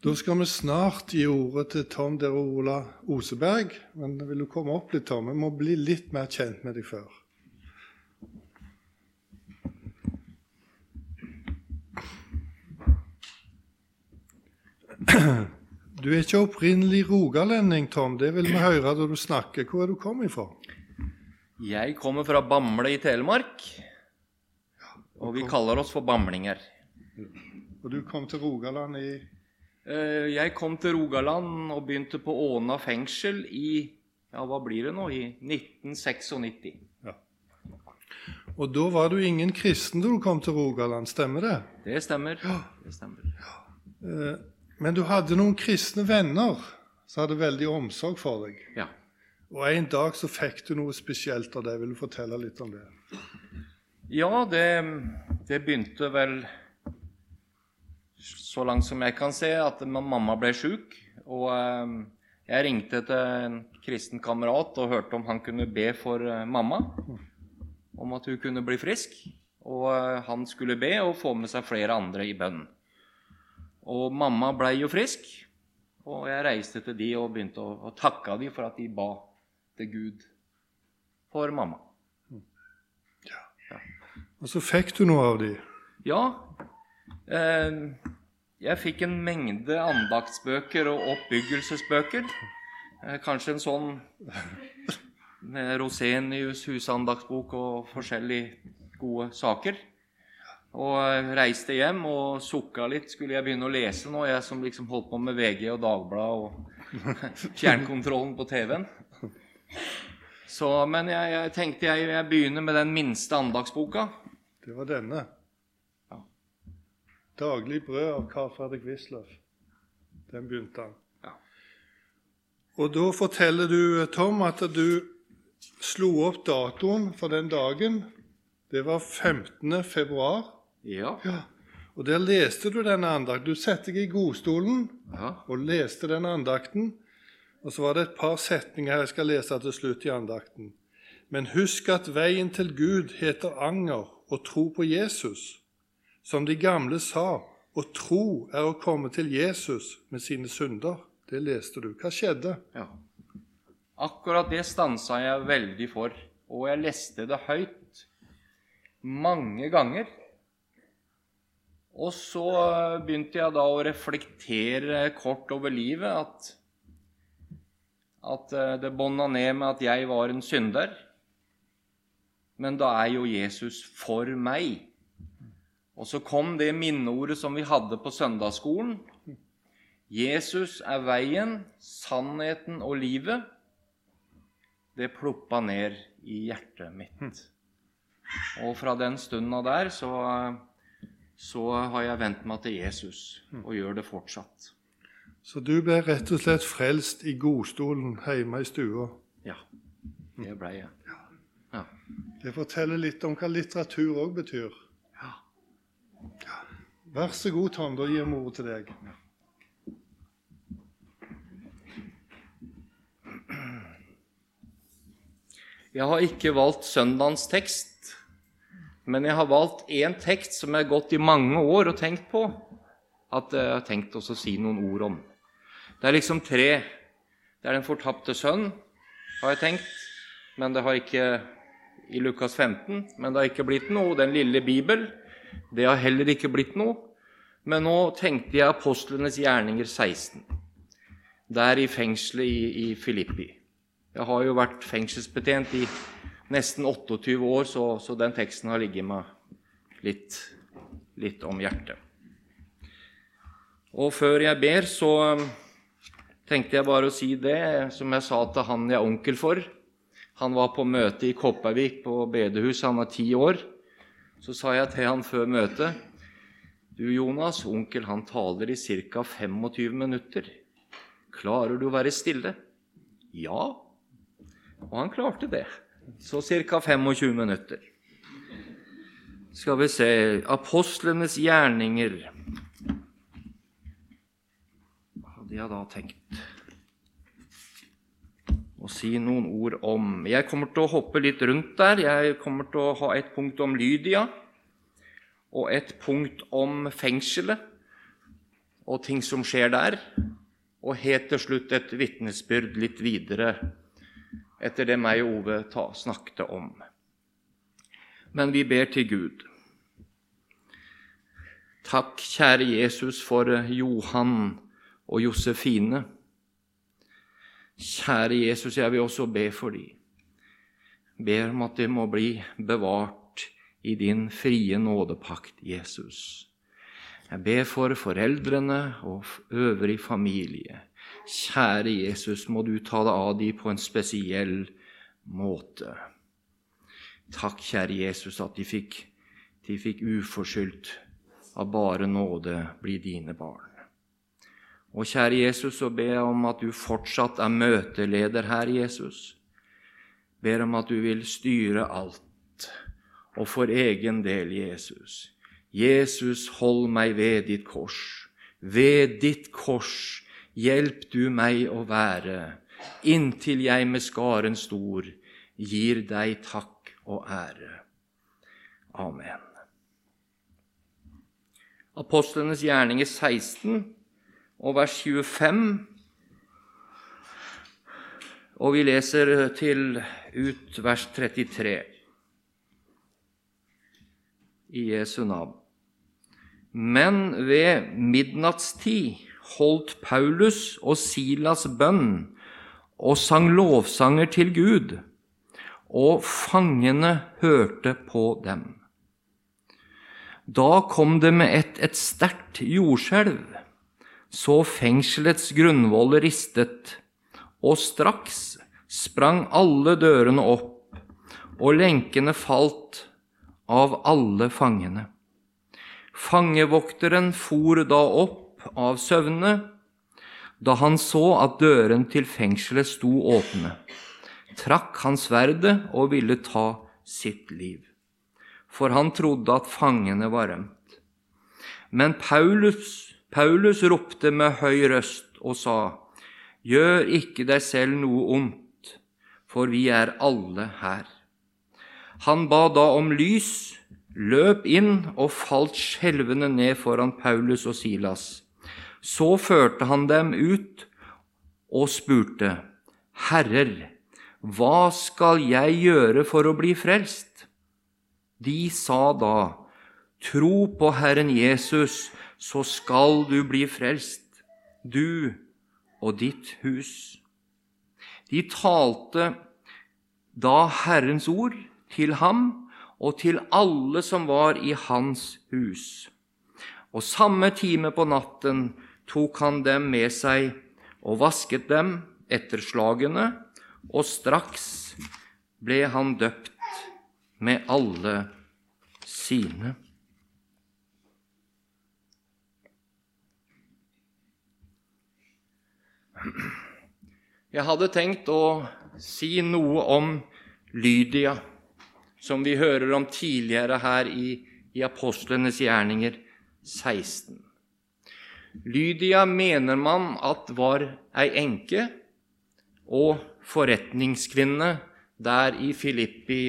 Da skal vi snart gi ordet til Tom Derola Oseberg. Men vil du komme opp litt, Tom? Vi må bli litt mer kjent med deg før. Du er ikke opprinnelig rogalending, Tom. Det vil vi høre da du snakker. Hvor er du kommet fra? Jeg kommer fra Bamble i Telemark. Og vi kaller oss for bamlinger. Og du kom til Rogaland i Eh, Jeg kom til Rogaland og begynte på Åna fengsel i ja, hva blir det nå? I 1996. Ja. Og da var du ingen kristen da du kom til Rogaland, stemmer det? Det stemmer. Ja. Det stemmer. Eh, Men du hadde noen kristne venner som hadde veldig omsorg for deg. Ja. Og en dag så fikk du noe spesielt av det. Vil du fortelle litt om det? Ja, det, det begynte vel så langt som jeg kan se, at mamma ble sjuk. Og eh, jeg ringte til en kristen kamerat og hørte om han kunne be for eh, mamma. Om at hun kunne bli frisk. Og eh, han skulle be og få med seg flere andre i bønn. Og mamma blei jo frisk. Og jeg reiste til de og begynte å, å takke de for at de ba til Gud for mamma. ja Og så fikk du noe av de. Ja. Eh, jeg fikk en mengde andaktsbøker og oppbyggelsesbøker. Eh, kanskje en sånn med Rosenius husandaktsbok og forskjellige gode saker. Og eh, reiste hjem og sukka litt. Skulle jeg begynne å lese nå, jeg som liksom holdt på med VG og Dagbladet og fjernkontrollen på TV-en. Så, men jeg, jeg tenkte jeg, jeg begynner med den minste andaktsboka. Det var denne. 'Daglig brød' av Carl Fredrik Wisløff. Den begynte han. Ja. Og da forteller du, Tom, at du slo opp datoen for den dagen. Det var 15. februar. Ja. Ja. Og der leste du denne andakten. Du satte deg i godstolen ja. og leste den andakten. Og så var det et par setninger jeg skal lese til slutt i andakten. Men husk at veien til Gud heter anger og tro på Jesus. Som de gamle sa, å tro er å komme til Jesus med sine synder. Det leste du. Hva skjedde? Ja. Akkurat det stansa jeg veldig for, og jeg leste det høyt mange ganger. Og så begynte jeg da å reflektere kort over livet, at, at eh, det bånda ned med at jeg var en synder. Men da er jo Jesus for meg. Og så kom det minneordet som vi hadde på søndagsskolen. Jesus er veien, sannheten og livet. Det ploppa ned i hjertet mitt. Og fra den stunda der så, så har jeg vent meg til Jesus, og gjør det fortsatt. Så du ble rett og slett frelst i godstolen hjemme i stua. Ja, det ble jeg. Ja. Det forteller litt om hva litteratur òg betyr. Vær så god, Tom. Da gir vi ordet til deg. Jeg har ikke valgt søndagens tekst, men jeg har valgt én tekst som jeg har gått i mange år og tenkt på. At jeg har tenkt å si noen ord om. Det er liksom tre. Det er den fortapte sønn, har jeg tenkt. Men det har ikke i Lukas 15. Men det har ikke blitt noe. Den lille Bibel. Det har heller ikke blitt noe. Men nå tenkte jeg apostlenes gjerninger 16. Der i fengselet i, i Filippi. Jeg har jo vært fengselsbetjent i nesten 28 år, så, så den teksten har ligget meg litt, litt om hjertet. Og før jeg ber, så um, tenkte jeg bare å si det som jeg sa til han jeg er onkel for. Han var på møte i Kopervik på bedehus, han var ti år. Så sa jeg til han før møtet Du, Jonas, onkel han taler i ca. 25 minutter. Klarer du å være stille? Ja. Og han klarte det. Så ca. 25 minutter. Skal vi se Apostlenes gjerninger Hva hadde jeg da tenkt å si noen ord om? Jeg kommer til å hoppe litt rundt der. Jeg kommer til å ha et punkt om Lydia og et punkt om fengselet. og ting som skjer der, og helt til slutt et vitnesbyrd litt videre etter det meg og Ove ta, snakket om. Men vi ber til Gud. Takk, kjære Jesus, for Johan og Josefine. Kjære Jesus, jeg vil også be for dem. Ber om at de må bli bevart i din frie nådepakt, Jesus. Jeg ber for foreldrene og øvrig familie. Kjære Jesus, må du ta deg av dem på en spesiell måte. Takk, kjære Jesus, at de fikk, de fikk uforskyldt av bare nåde bli dine barn. Og kjære Jesus, så ber jeg om at du fortsatt er møteleder her, Jesus. Ber om at du vil styre alt, og for egen del, Jesus. Jesus, hold meg ved ditt kors. Ved ditt kors hjelp du meg å være, inntil jeg med skaren stor gir deg takk og ære. Amen. Apostlenes gjerninger 16 og vers 25. Og vi leser til ut vers 33 i Jesu navn. Men ved midnattstid holdt Paulus og Silas bønn og sang lovsanger til Gud, og fangene hørte på dem. Da kom det med ett et sterkt jordskjelv, så fengselets grunnvoll ristet, og straks sprang alle dørene opp, og lenkene falt av alle fangene. Fangevokteren for da opp av søvne da han så at døren til fengselet sto åpne. Trakk han sverdet og ville ta sitt liv, for han trodde at fangene var rømt. Men Paulus, Paulus ropte med høy røst og sa, Gjør ikke deg selv noe ondt, for vi er alle her. Han ba da om lys, løp inn og falt skjelvende ned foran Paulus og Silas. Så førte han dem ut og spurte, Herrer, hva skal jeg gjøre for å bli frelst? De sa da, Tro på Herren Jesus, så skal du bli frelst, du og ditt hus. De talte da Herrens ord til ham og til alle som var i hans hus. Og samme time på natten tok han dem med seg og vasket dem etter slagene, og straks ble han døpt med alle sine. Jeg hadde tenkt å si noe om Lydia som vi hører om tidligere her i, i apostlenes gjerninger 16. Lydia mener man at var ei enke og forretningskvinne der i Filippi,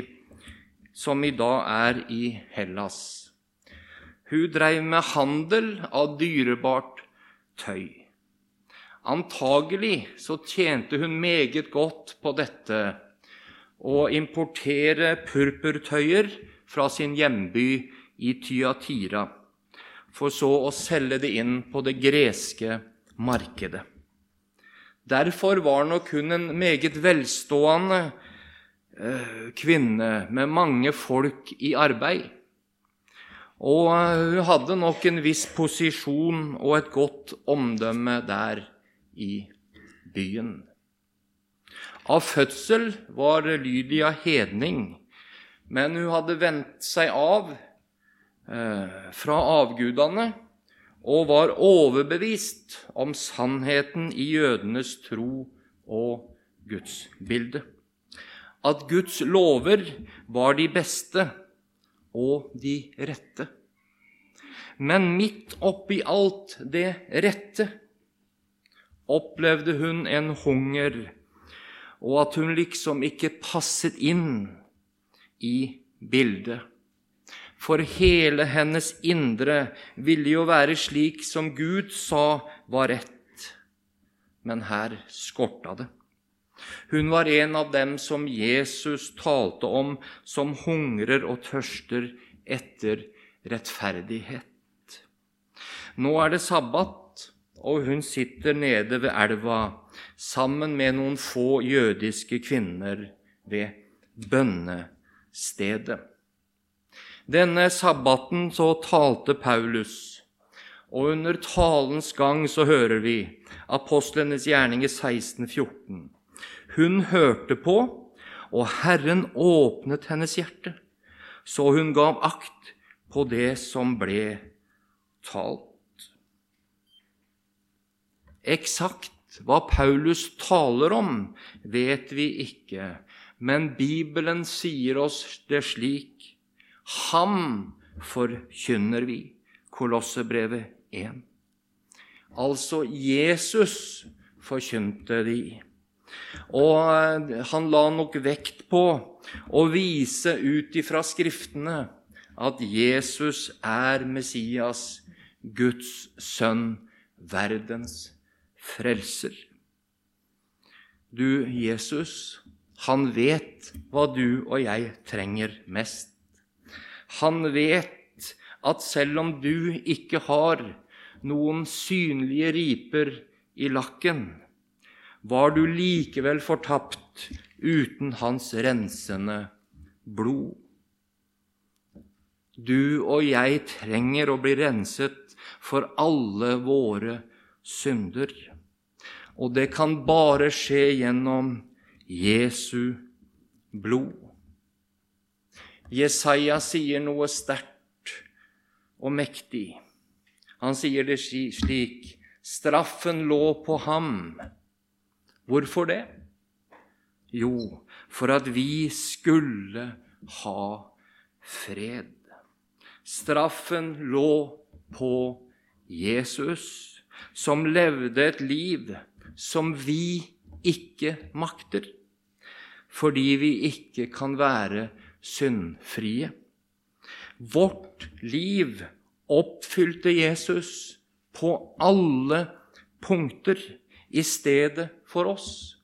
som i dag er i Hellas. Hun dreiv med handel av dyrebart tøy. Antagelig så tjente hun meget godt på dette å importere purpurtøyer fra sin hjemby i Tyatira, for så å selge det inn på det greske markedet. Derfor var nok hun en meget velstående eh, kvinne med mange folk i arbeid. Og hun hadde nok en viss posisjon og et godt omdømme der i byen. Av fødsel var Lydia hedning, men hun hadde vendt seg av eh, fra avgudene og var overbevist om sannheten i jødenes tro og gudsbilde. At Guds lover var de beste og de rette. Men midt oppi alt det rette opplevde hun en hunger og at hun liksom ikke passet inn i bildet. For hele hennes indre ville jo være slik som Gud sa var rett. Men her skorta det. Hun var en av dem som Jesus talte om, som hungrer og tørster etter rettferdighet. Nå er det sabbat, og hun sitter nede ved elva sammen med noen få jødiske kvinner ved bønnestedet. Denne sabbaten så talte Paulus, og under talens gang så hører vi apostlenes gjerning i 1614. Hun hørte på, og Herren åpnet hennes hjerte, så hun gav akt på det som ble talt. Eksakt hva Paulus taler om, vet vi ikke, men Bibelen sier oss det slik. Ham forkynner vi. Kolossebrevet 1. Altså Jesus forkynte de. Og han la nok vekt på å vise ut ifra Skriftene at Jesus er Messias, Guds sønn, verdens frelser. Du, Jesus, han vet hva du og jeg trenger mest. Han vet at selv om du ikke har noen synlige riper i lakken, var du likevel fortapt uten hans rensende blod. Du og jeg trenger å bli renset for alle våre synder. Og det kan bare skje gjennom Jesu blod. Jesaja sier noe sterkt og mektig. Han sier det slik Straffen lå på ham. Hvorfor det? Jo, for at vi skulle ha fred. Straffen lå på Jesus som levde et liv som vi ikke makter, fordi vi ikke kan være syndfrie. Vårt liv oppfylte Jesus på alle punkter i stedet for oss.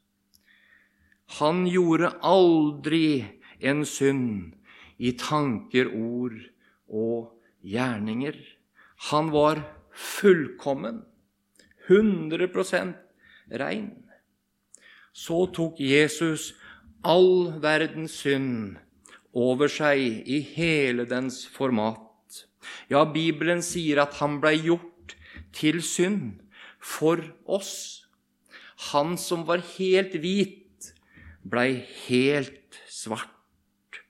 Han gjorde aldri en synd i tanker, ord og gjerninger. Han var fullkommen. 100 rein. Så tok Jesus all verdens synd over seg i hele dens format. Ja, Bibelen sier at han blei gjort til synd for oss. Han som var helt hvit, blei helt svart.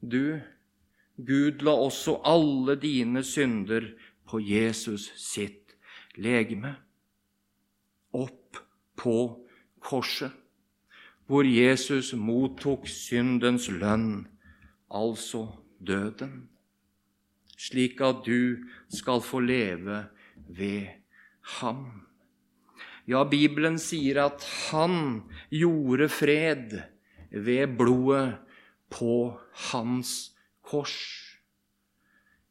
Du, Gud la også alle dine synder på Jesus sitt legeme opp på korset, hvor Jesus mottok syndens lønn, altså døden, slik at du skal få leve ved ham. Ja, Bibelen sier at han gjorde fred ved blodet på hans kors.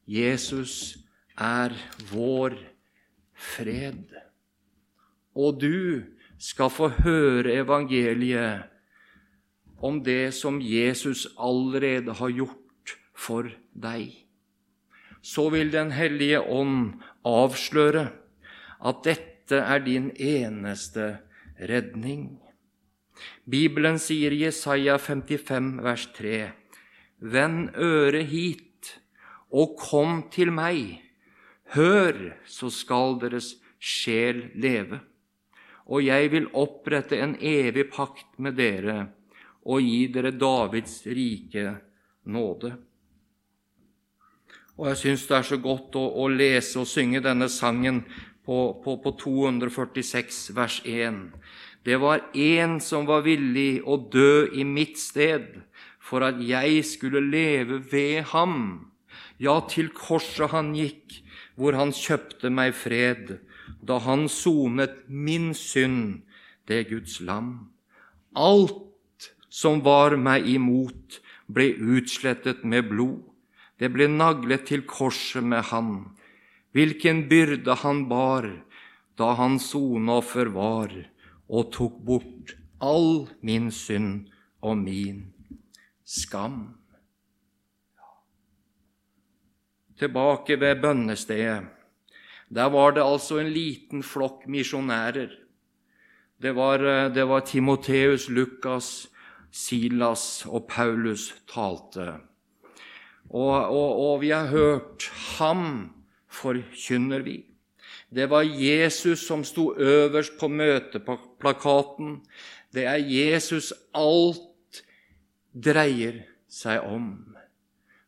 Jesus er vår fred. Og du skal få høre evangeliet om det som Jesus allerede har gjort for deg. Så vil Den hellige ånd avsløre at dette er din eneste redning. Bibelen sier i Jesaja 55, vers 3.: Vend øret hit og kom til meg. Hør, så skal deres sjel leve. Og jeg vil opprette en evig pakt med dere og gi dere Davids rike nåde. Og jeg syns det er så godt å, å, lese og synge denne sangen på, på, på 246 vers 1. Det var én som var villig å dø i mitt sted, for at jeg skulle leve ved ham. Ja, til korset han gikk, hvor han kjøpte meg fred, da han sonet min synd, det Guds lam. Alt som var meg imot, ble utslettet med blod. det ble naglet til korset med han. Hvilken byrde han bar da han soneoffer var, og tok bort all min synd og min skam. Tilbake ved bønnestedet. Der var det altså en liten flokk misjonærer. Det var, det var Timoteus, Lukas, Silas og Paulus talte. Og, og, og vi har hørt ham forkynner vi. Det var Jesus som sto øverst på møteplakaten. Det er Jesus alt dreier seg om.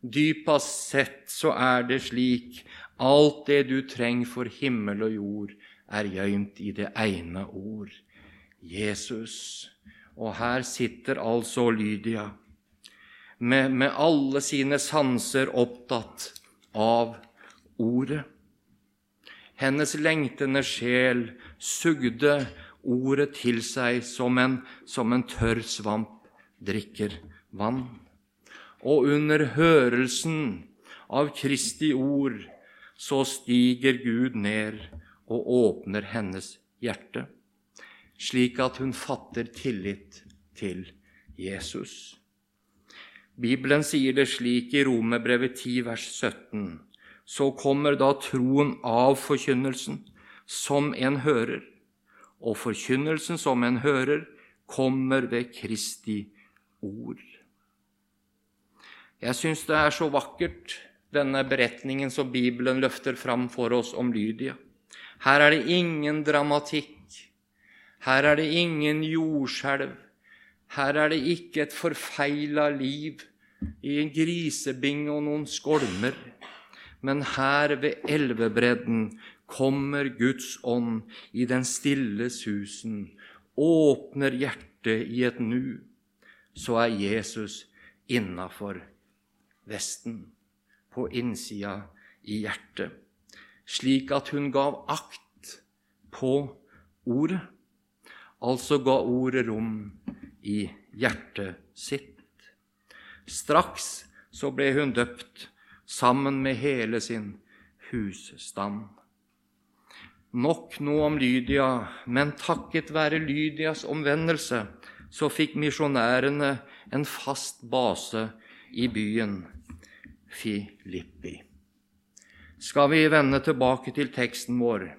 Dypest sett så er det slik alt det du trenger for himmel og jord, er gøymt i det ene ord Jesus. Og her sitter altså Lydia med, med alle sine sanser opptatt av ordet. Hennes lengtende sjel sugde ordet til seg som en, som en tørr svamp drikker vann. Og under hørelsen av Kristi ord så stiger Gud ned og åpner hennes hjerte, slik at hun fatter tillit til Jesus. Bibelen sier det slik i Romerbrevet 10, vers 17 så kommer da troen av forkynnelsen, som en hører. Og forkynnelsen som en hører, kommer ved Kristi ord. Jeg syns det er så vakkert, denne beretningen som Bibelen løfter fram for oss om Lydia. Her er det ingen dramatikk. Her er det ingen jordskjelv. Her er det ikke et forfeila liv i en grisebing og noen skolmer men her ved elvebredden kommer Guds ånd i den stille susen, åpner hjertet i et nu, så er Jesus innafor vesten, på innsida i hjertet, slik at hun gav akt på ordet, altså ga ordet rom i hjertet sitt. Straks så ble hun døpt sammen med hele sin husstand. Nok nå om Lydia, men takket være Lydias omvendelse så fikk misjonærene en fast base i byen Filippi. Skal vi vende tilbake til teksten vår?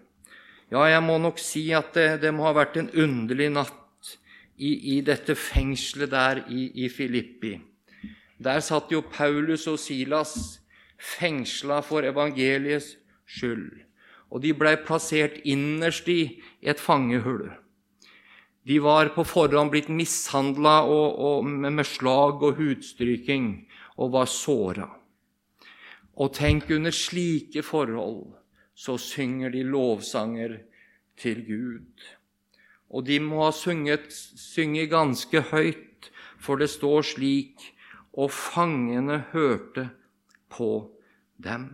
Ja, jeg må nok si at det, det må ha vært en underlig natt i, i dette fengselet der i, i Filippi. Der satt jo Paulus og Silas fengsla for evangeliets skyld. Og de blei plassert innerst i et fangehull. De var på forhånd blitt mishandla med slag og hudstryking og var såra. Og tenk, under slike forhold så synger de lovsanger til Gud. Og de må ha sunget, synge ganske høyt, for det står slik Og fangene hørte på dem.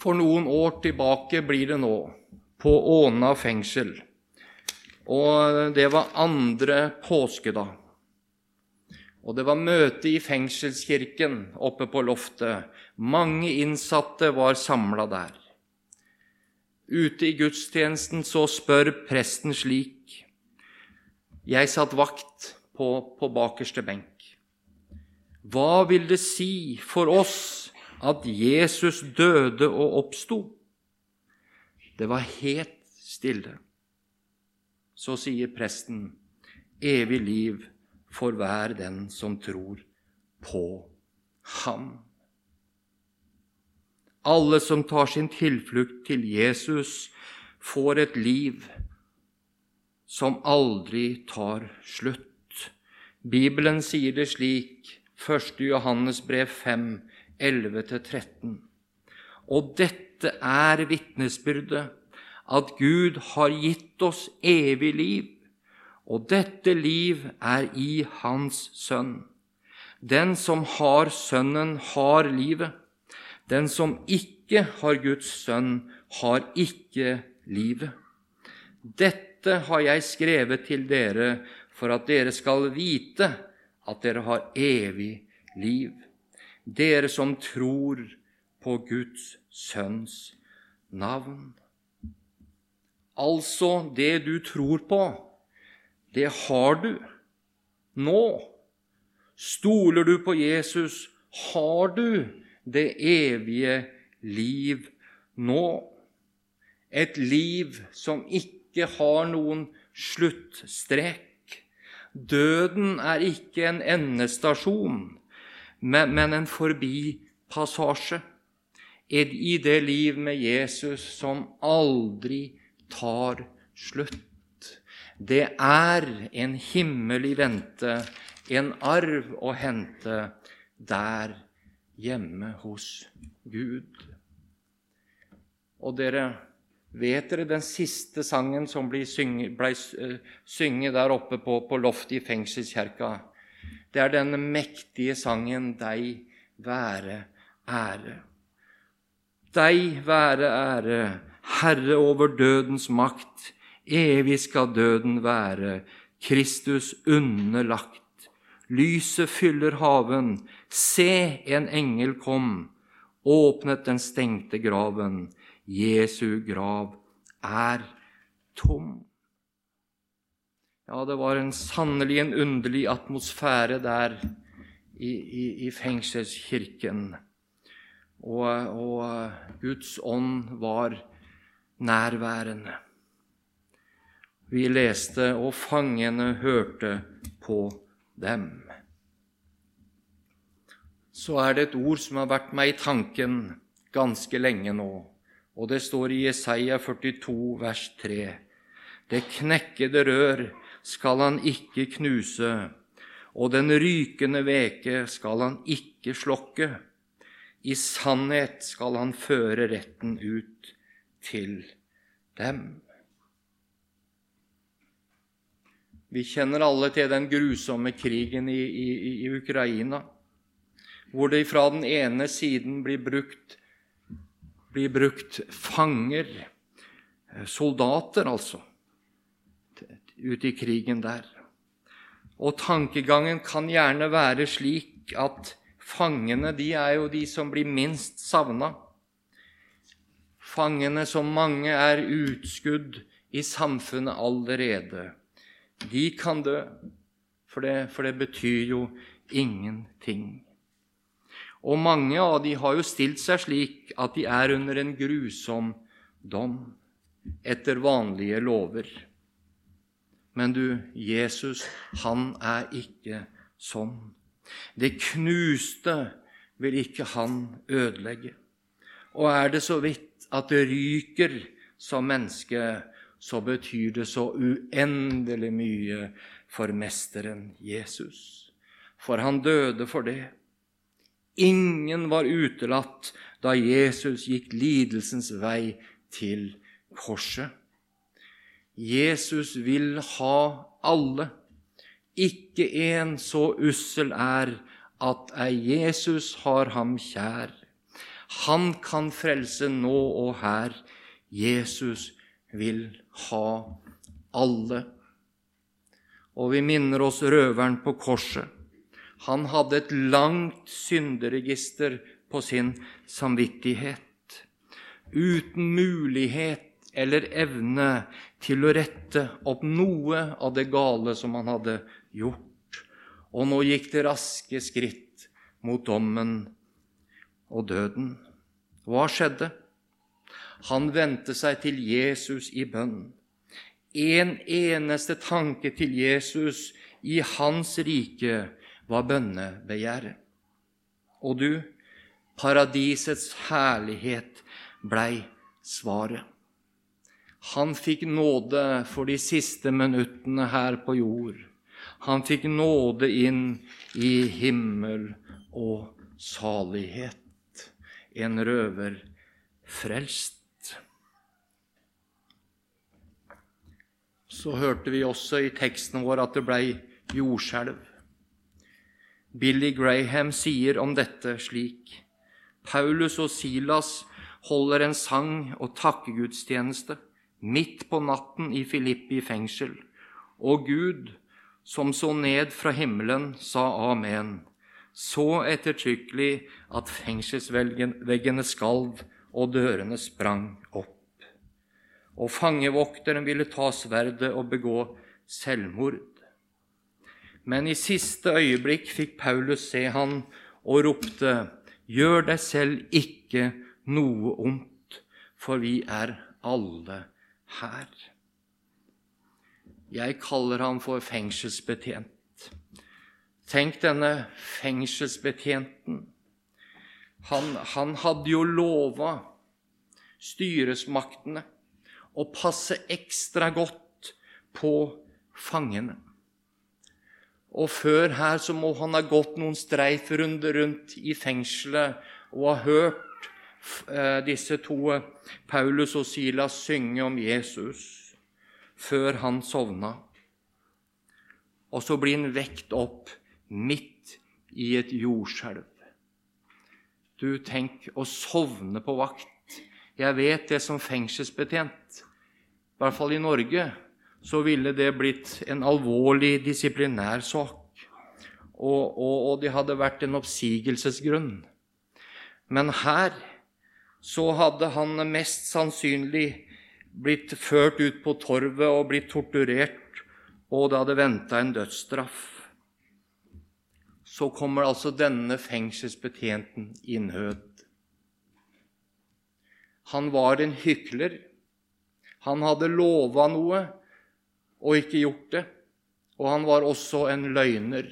For noen år tilbake blir det nå, på Åna fengsel. Og det var andre påskedag. Og det var møte i fengselskirken oppe på loftet. Mange innsatte var samla der. Ute i gudstjenesten så spør presten slik Jeg satt vakt på, på bakerste benk. Hva vil det si for oss at Jesus døde og oppsto? Det var helt stille. Så sier presten, evig liv for hver den som tror på ham. Alle som tar sin tilflukt til Jesus, får et liv som aldri tar slutt. Bibelen sier det slik 1. Johannes brev 5, 11-13. Og dette er vitnesbyrdet, at Gud har gitt oss evig liv, og dette liv er i Hans Sønn. Den som har Sønnen, har livet. Den som ikke har Guds sønn, har ikke livet. Dette har jeg skrevet til dere for at dere skal vite at dere har evig liv. dere som tror på Guds sønns navn. Altså, det du tror på, det har du nå. Stoler du på Jesus, har du det evige liv nå. Et liv som ikke har noen sluttstrek. Døden er ikke en endestasjon, men en forbipassasje i det liv med Jesus som aldri tar slutt. Det er en himmel i vente, en arv å hente der hjemme hos Gud. Og dere vet dere den siste sangen som ble eh, synget der oppe på, på loftet i fengselskjerka? Det er den mektige sangen 'Deg være ære'. Deg være ære, Herre over dødens makt. Evig skal døden være, Kristus underlagt. Lyset fyller haven. Se, en engel kom, åpnet den stengte graven. Jesu grav er tom. Ja, det var en sannelig en underlig atmosfære der i, i, i fengselskirken. Og, og Guds ånd var nærværende. Vi leste, og fangene hørte på dem. Så er det et ord som har vært meg i tanken ganske lenge nå, og det står i Jesaja 42, vers 3. Det knekkede rør skal han ikke knuse, og den rykende veke skal han ikke slokke. I sannhet skal han føre retten ut til dem. Vi kjenner alle til den grusomme krigen i, i, i Ukraina, hvor det fra den ene siden blir brukt, blir brukt fanger, eh, soldater altså, ute i krigen der. Og tankegangen kan gjerne være slik at fangene de er jo de som blir minst savna. Fangene som mange er utskudd i samfunnet allerede de kan dø, for det, for det betyr jo ingenting. Og mange av de har jo stilt seg slik at de er under en grusom dom etter vanlige lover. Men du, Jesus, han er ikke sånn. Det knuste vil ikke han ødelegge. Og er det så vidt at det ryker som menneske, så betyr det så uendelig mye for mesteren Jesus. For han døde for det. Ingen var utelatt da Jesus gikk lidelsens vei til korset. Jesus vil ha alle. Ikke en så ussel er at ei Jesus har ham kjær. Han kan frelse nå og her. Jesus vil ha alle. Og vi minner oss røveren på korset. Han hadde et langt synderegister på sin samvittighet, uten mulighet eller evne til å rette opp noe av det gale som han hadde gjort. Og nå gikk det raske skritt mot dommen og døden. Hva skjedde? Han vendte seg til Jesus i bønn. En eneste tanke til Jesus i hans rike var bønnebegjæret. Og du, paradisets herlighet blei svaret. Han fikk nåde for de siste minuttene her på jord. Han fikk nåde inn i himmel og salighet. En røver frelst. Så hørte vi også i teksten vår at det blei jordskjelv. Billy Graham sier om dette slik.: Paulus og Silas holder en sang- og takkegudstjeneste midt på natten i Filippi fengsel, og Gud, som så ned fra himmelen, sa amen. så ettertrykkelig at fengselsveggene skalv og dørene sprang opp. Og fangevokteren ville ta sverdet og begå selvmord. Men i siste øyeblikk fikk Paulus se han og ropte, Gjør deg selv ikke noe ondt, for vi er alle her. Jeg kaller ham for fengselsbetjent. Tenk denne fengselsbetjenten. Han, han hadde jo lova styresmaktene å passe ekstra godt på fangene. Og før her så må han ha gått noen streifrunder rundt i fengselet og ha hørt eh, disse to, Paulus og Silas, synge om Jesus før han sovna. Og så blir han vekt opp midt i et jordskjelv. Du, tenk å sovne på vakt. Jeg vet det som fengselsbetjent, i hvert fall i Norge, så ville det blitt en alvorlig disiplinær sak. Og, og, og det hadde vært en oppsigelsesgrunn. Men her så hadde han mest sannsynlig blitt ført ut på torvet og blitt torturert, og det hadde venta en dødsstraff. Så kommer altså denne fengselsbetjenten i nød. Han var en hykler. Han hadde lova noe og ikke gjort det. Og han var også en løgner.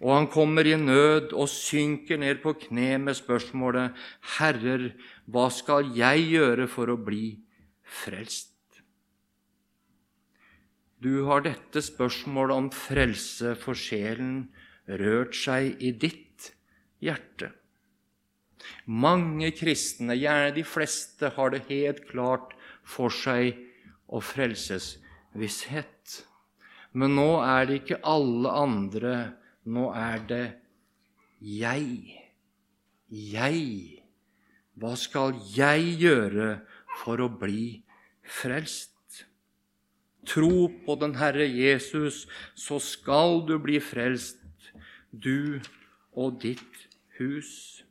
Og han kommer i nød og synker ned på kne med spørsmålet, 'Herrer, hva skal jeg gjøre for å bli frelst?' Du har dette spørsmålet om frelse for sjelen rørt seg i ditt hjerte. Mange kristne, gjerne de fleste, har det helt klart for seg å frelsesvisshet. Men nå er det ikke alle andre, nå er det jeg. Jeg. Hva skal jeg gjøre for å bli frelst? Tro på den Herre Jesus, så skal du bli frelst, du og ditt hus.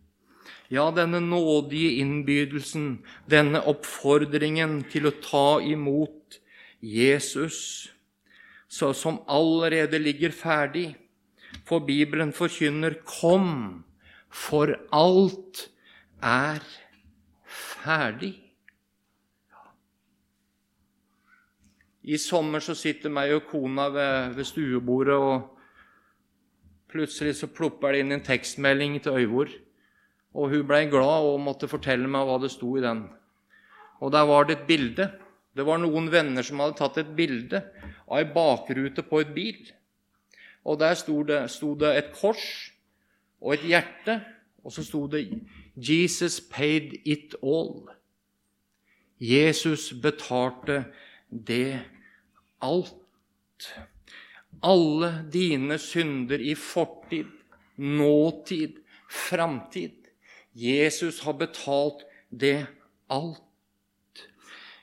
Ja, denne nådige innbydelsen, denne oppfordringen til å ta imot Jesus, som allerede ligger ferdig. For Bibelen forkynner 'Kom, for alt er ferdig'. I sommer så sitter meg og kona ved, ved stuebordet, og plutselig så plopper det inn en tekstmelding til Øyvor. Og hun blei glad og måtte fortelle meg hva det sto i den. Og der var det et bilde det var noen venner som hadde tatt et bilde av ei bakrute på et bil. Og Der sto det, sto det et kors og et hjerte, og så sto det 'Jesus paid it all'. Jesus betalte det alt. Alle dine synder i fortid, nåtid, framtid. Jesus har betalt det alt.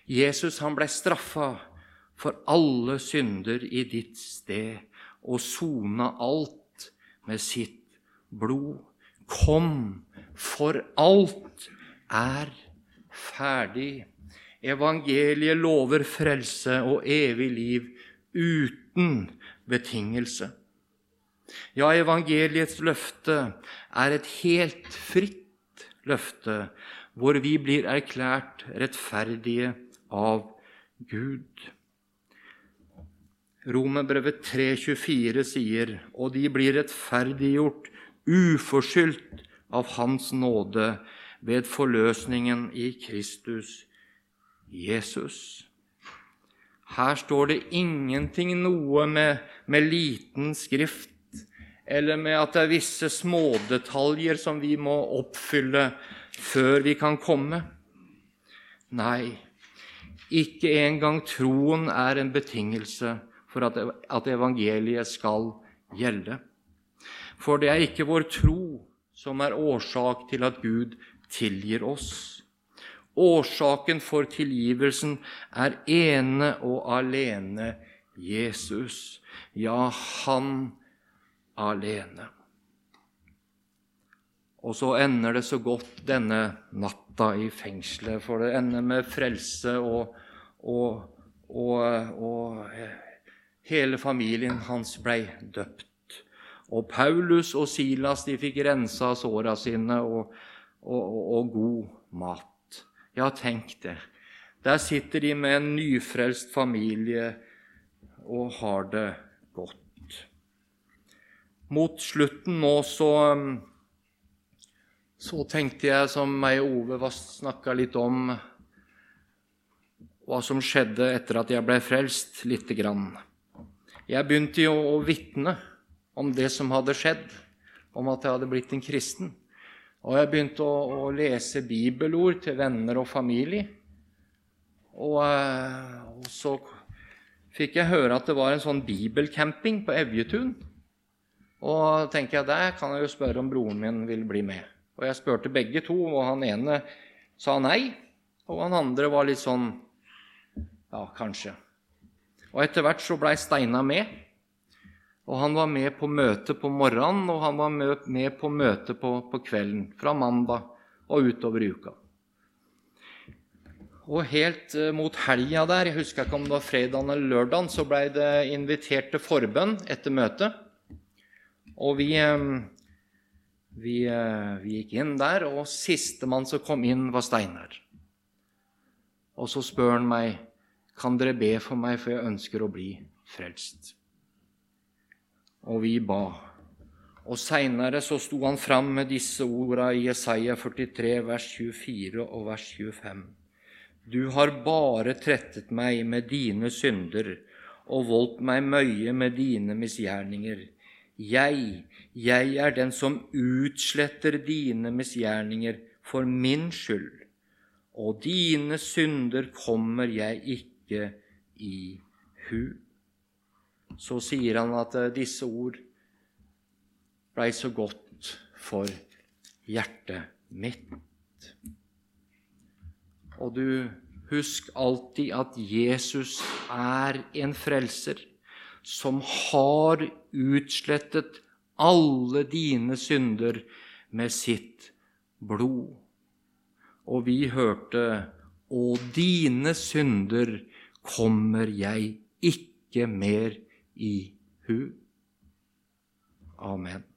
Jesus han ble straffa for alle synder i ditt sted og sona alt med sitt blod. Kom, for alt er ferdig. Evangeliet lover frelse og evig liv uten betingelse. Ja, evangeliets løfte er et helt fritt løfte, hvor vi blir erklært rettferdige av Gud. Romerbrevet 3,24 sier, og de blir rettferdiggjort uforskyldt av Hans nåde ved forløsningen i Kristus Jesus. Her står det ingenting noe med, med liten skrift eller med at det er visse smådetaljer som vi må oppfylle før vi kan komme. Nei, ikke engang troen er en betingelse for at evangeliet skal gjelde. For det er ikke vår tro som er årsak til at Gud tilgir oss. Årsaken for tilgivelsen er ene og alene Jesus. Ja, han alene. Og så ender det så godt denne natta i fengselet, for det ender med frelse, og, og, og, og hele familien hans ble døpt. Og Paulus og Silas de fikk rensa såra sine og, og god mat. Ja, tenk det. Der sitter de med en nyfrelst familie og har det godt. Mot slutten nå så, så tenkte jeg, som meg og Ove snakka litt om, hva som skjedde etter at jeg ble frelst, lite grann. Jeg begynte jo å vitne om det som hadde skjedd, om at jeg hadde blitt en kristen. Og jeg begynte å, å lese bibelord til venner og familie. Og, eh, og, så fikk jeg høre at det var en sånn bibelcamping på Evjetun. Og tenker jeg, der kan jeg jo spørre om broren min vil bli med. Og jeg spurte begge to, og han ene sa nei. Og han andre var litt sånn Ja, kanskje. Og etter hvert så blei Steinar med. Og han var med på møtet på morgenen, og han var med på møtet på, på kvelden. Fra mandag og utover uka. Og helt uh, mot helga der, jeg husker ikke om det var fredagen eller lørdagen, så blei det invitert til forbønn etter møtet. Og vi, vi, uh, vi, gikk inn der, og sistemann som kom inn, var Steinar. Og så spør han meg, kan dere be for meg, for jeg ønsker å bli frelst. Og vi ba. Og seinere så sto han fram med disse orda i Jesaja 43, vers 24 og vers 25. Du har bare trettet meg med dine synder og voldt meg møye med dine misgjerninger. Jeg, jeg er den som utsletter dine misgjerninger for min skyld, og dine synder kommer jeg ikke i hu. Så sier han at eh, disse ord blei så godt for hjertet mitt. Og du husk alltid at Jesus er en frelser som har utslettet alle dine synder med sitt blod. Og vi hørte Og dine synder kommer jeg ikke mer i hu. Amen.